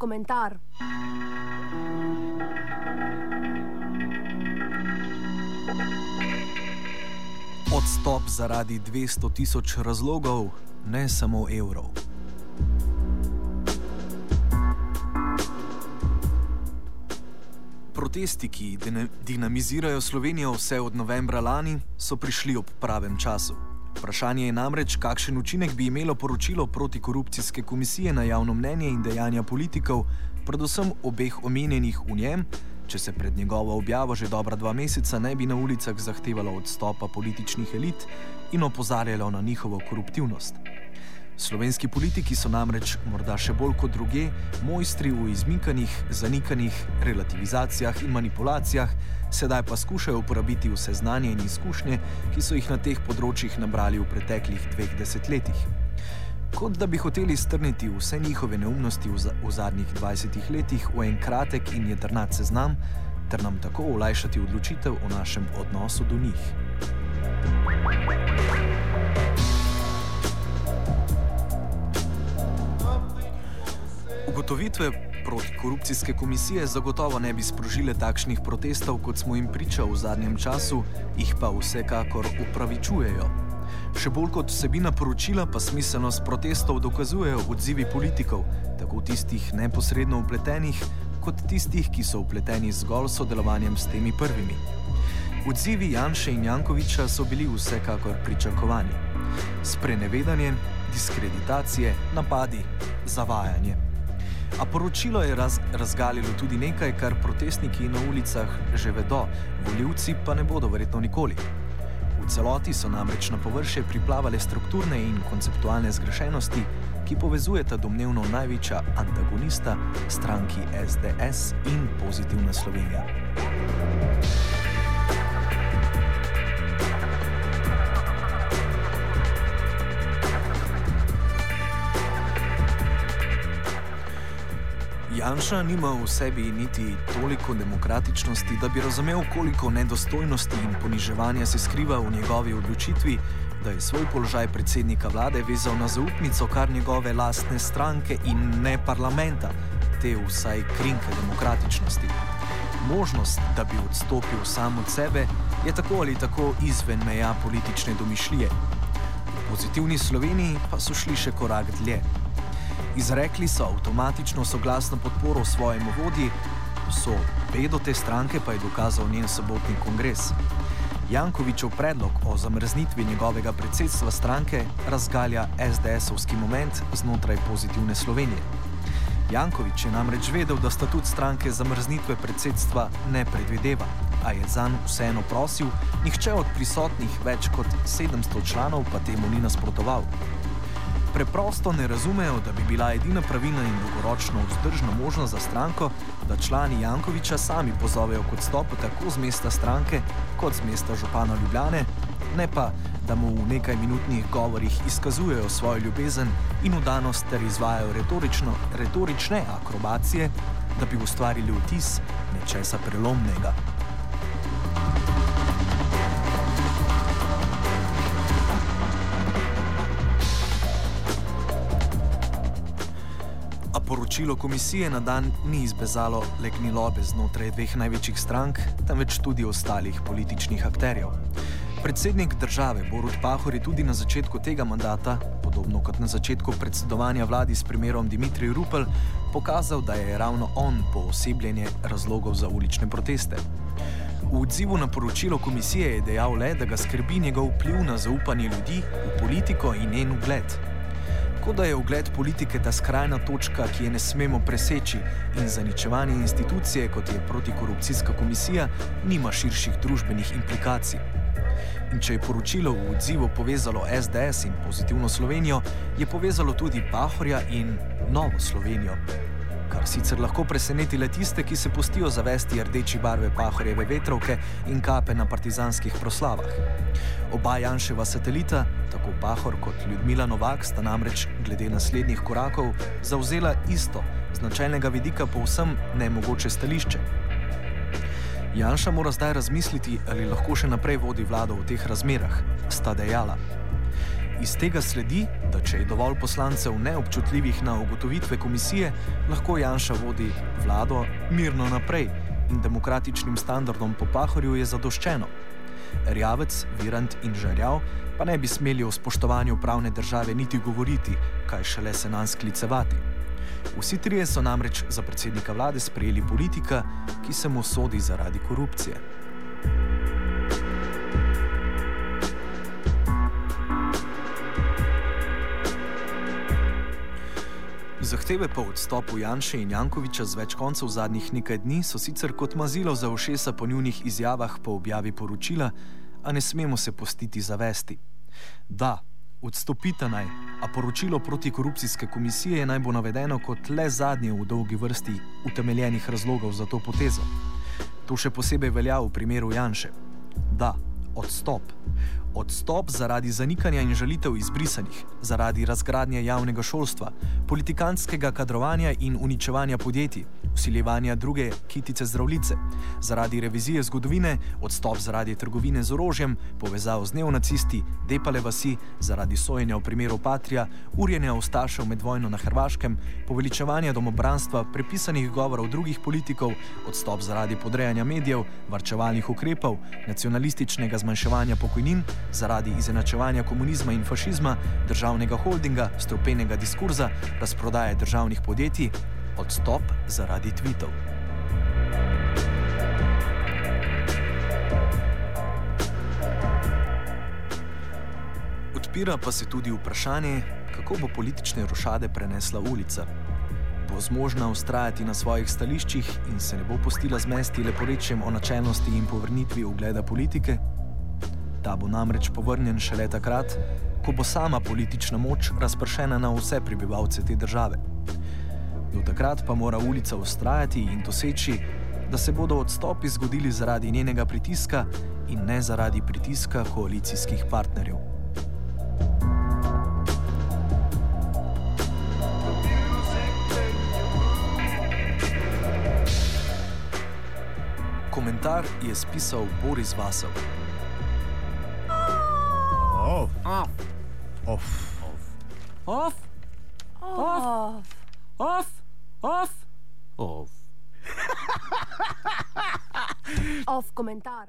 komentar. Odstop zaradi 200 tisoč razlogov, ne samo evrov. Protesti, ki dinamizirajo Slovenijo vse od novembra lani, so prišli ob pravem času. Vprašanje je namreč, kakšen učinek bi imelo poročilo protikorupcijske komisije na javno mnenje in dejanja politikov, predvsem obeh omenjenih v njem, če se pred njegovo objavo že dobra dva meseca ne bi na ulicah zahtevalo odstopa političnih elit in opozarjalo na njihovo koruptivnost. Slovenski politiki so namreč, morda še bolj kot druge, mojstri v izmikanih, zanikanih, relativizacijah in manipulacijah, sedaj pa skušajo uporabiti vse znanje in izkušnje, ki so jih na teh področjih nabrali v preteklih dveh desetletjih. Kot da bi hoteli strniti vse njihove neumnosti v, za v zadnjih 20 letih v en kratek in jedrnat seznam, ter nam tako olajšati odločitev o našem odnosu do njih. Ugotovitve protikorupcijske komisije zagotovo ne bi sprožile takšnih protestov, kot smo jim priča v zadnjem času, jih pa vsekakor upravičujejo. Še bolj kot vsebina poročila, pa smiselnost protestov dokazujejo odzivi politikov, tako tistih neposredno upletenih, kot tistih, ki so upleteni zgolj sodelovanjem s temi prvimi. Odzivi Janša in Jankoviča so bili vsekakor pričakovani. Sprenevedanje, diskreditacije, napadi, zavajanje. A poročilo je raz, razgalilo tudi nekaj, kar protestniki na ulicah že vedo, voljivci pa ne bodo verjetno nikoli. V celoti so namreč na površje priplavale strukturne in konceptualne zgrešenosti, ki povezujeta domnevno največja antagonista stranki SDS in pozitivna Slovenija. Janša nima v sebi niti toliko demokratičnosti, da bi razumel, koliko nedostojnosti in poniževanja se skriva v njegovi odločitvi, da je svoj položaj predsednika vlade vezal na zaupnico kar njegove lastne stranke in ne parlamenta, te vsaj krinke demokratičnosti. Možnost, da bi odstopil sam od sebe, je tako ali tako izven meja politične domišljije. V pozitivni Sloveniji pa so šli še korak dlje. Izrekli so avtomatično soglasno podporo svojemu vodji, so bedo te stranke pa je dokazal njen sobotni kongres. Jankovičev predlog o zamrznitvi njegovega predsedstva stranke razgalja SDS-ovski moment znotraj pozitivne Slovenije. Jankovič je namreč vedel, da statut stranke zamrznitve predsedstva ne predvideva, a je zanj vseeno prosil, nihče od prisotnih več kot 700 članov pa temu ni nasprotoval preprosto ne razumejo, da bi bila edina pravilna in dolgoročno vzdržna možnost za stranko, da člani Jankoviča sami pozovejo k odstopu tako z mesta stranke kot z mesta župana Ljubljane, ne pa, da mu v nekaj minutnih govorih izkazujejo svojo ljubezen in udanost ter izvajajo retorične akrobacije, da bi ustvarili vtis nečesa prelomnega. Poročilo komisije na dan ni izbezalo le gnilobe znotraj dveh največjih strank, temveč tudi ostalih političnih akterjev. Predsednik države Borut Pahor je tudi na začetku tega mandata, podobno kot na začetku predsedovanja vladi s primerom Dimitrij Rupel, pokazal, da je ravno on poosebljenje razlogov za ulične proteste. V odzivu na poročilo komisije je dejal le, da ga skrbi njegov vpliv na zaupanje ljudi v politiko in njen ugled. Kot da je ugled politike ta skrajna točka, ki je ne smemo preseči, in zaničevanje institucije, kot je protikorupcijska komisija, nima širših družbenih implikacij. In če je poročilo v odzivu povezalo SDS in pozitivno Slovenijo, je povezalo tudi Pahorja in Novo Slovenijo kar sicer lahko preseneti le tiste, ki se pustijo zavesti rdeči barve pahorjeve vetrovke in kape na partizanskih proslavah. Oba Janševa satelita, tako Pahor kot Ljudmila Novak, sta namreč glede naslednjih korakov zauzela isto, značajnega vidika povsem nemogoče stališče. Janša mora zdaj razmisliti, ali lahko še naprej vodi vlado v teh razmerah, sta dejala. Iz tega sledi, da če je dovolj poslancev neobčutljivih na ugotovitve komisije, lahko Janša vodi vlado mirno naprej in demokratičnim standardom po Pahorju je zadoščeno. Rjavec, Virant in Žarjav pa ne bi smeli o spoštovanju pravne države niti govoriti, kaj šele se nam sklicevati. Vsi trije so namreč za predsednika vlade sprejeli politika, ki se mu sodi zaradi korupcije. Zahteve po odstopu Janša in Jankoviča z več koncev zadnjih nekaj dni so sicer kot mazilo za ušesa po njunih izjavah po objavi poročila, a ne smemo se postiti zavesti. Da, odstopite naj, a poročilo protikorupcijske komisije naj bo navedeno kot le zadnje v dolgi vrsti utemeljenih razlogov za to potezo. To še posebej velja v primeru Janša. Da, odstop. Odstop zaradi zanikanja in žalitev izbrisanih, zaradi razgradnje javnega šolstva, politikantskega kadrovanja in uničevanja podjetij, usiljevanja druge kitice zdravnice, zaradi revizije zgodovine, odstop zaradi trgovine z orožjem, povezav z neonacisti, depale vasi, zaradi sojenja v primeru Patrija, urjenja ostašev med vojno na Hrvaškem, poveličevanja domobranstva, prepisanih govorov drugih politikov, odstop zaradi podrejanja medijev, varčevalnih ukrepov, nacionalističnega zmanjševanja pokojnin, zaradi izenačevanja komunizma in fašizma, državnega holdinga, stropenega diskurza, razprodaje državnih podjetij, odstop zaradi tvitev. Odpira pa se tudi vprašanje, kako bo politične rošade prenesla ulica. Bo zmožna ustrajati na svojih stališčih in se ne bo postila zmesti leporečjem o načelnosti in povrnitvi ugleda politike? Ta bo namreč povrnjen šele takrat, ko bo sama politična moč razpršena na vse prebivalce te države. Do takrat pa mora ulica ustrajati in doseči, da se bodo odstopi zgodili zaradi njenega pritiska in ne zaradi pritiska koalicijskih partnerjev. Komentar je spisal Boris Vasov. Off. Off. Off. Off. Off. Off. Off. Off. Off comentar.